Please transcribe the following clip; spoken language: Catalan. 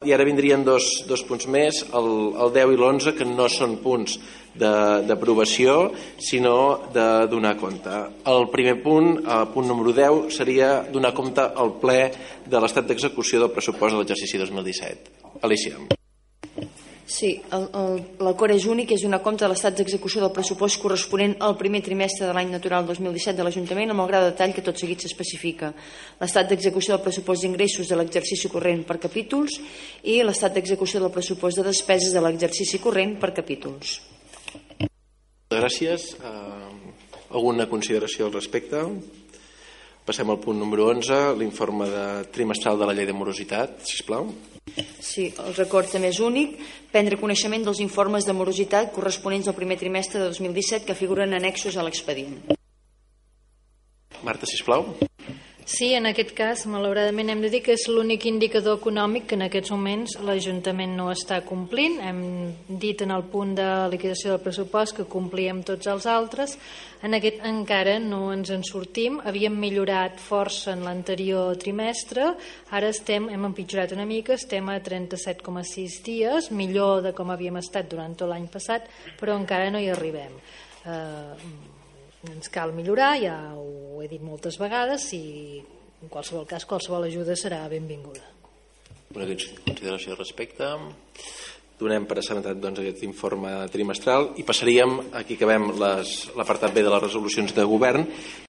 I ara vindrien dos, dos punts més, el, el 10 i l'11, que no són punts d'aprovació, sinó de donar compte. El primer punt, el punt número 10, seria donar compte al ple de l'estat d'execució del pressupost de l'exercici 2017. Alicia. Sí, l'acord és únic, és una compte de l'estat d'execució del pressupost corresponent al primer trimestre de l'any natural 2017 de l'Ajuntament amb el grau de detall que tot seguit s'especifica. L'estat d'execució del pressupost d'ingressos de l'exercici corrent per capítols i l'estat d'execució del pressupost de despeses de l'exercici corrent per capítols. Gràcies. Uh, alguna consideració al respecte? Passem al punt número 11, l'informe de trimestral de la llei de morositat, sisplau. Sí, el record també és únic. Prendre coneixement dels informes de morositat corresponents al primer trimestre de 2017 que figuren annexos a l'expedient. Marta, sisplau. Sí, en aquest cas, malauradament, hem de dir que és l'únic indicador econòmic que en aquests moments l'Ajuntament no està complint. Hem dit en el punt de liquidació del pressupost que complíem tots els altres. En aquest encara no ens en sortim. Havíem millorat força en l'anterior trimestre. Ara estem, hem empitjorat una mica, estem a 37,6 dies, millor de com havíem estat durant tot l'any passat, però encara no hi arribem. Eh, ens cal millorar, ja he dit moltes vegades i en qualsevol cas qualsevol ajuda serà benvinguda. Una consideració al respecte. Donem per assabentat doncs, aquest informe trimestral i passaríem, aquí acabem l'apartat B de les resolucions de govern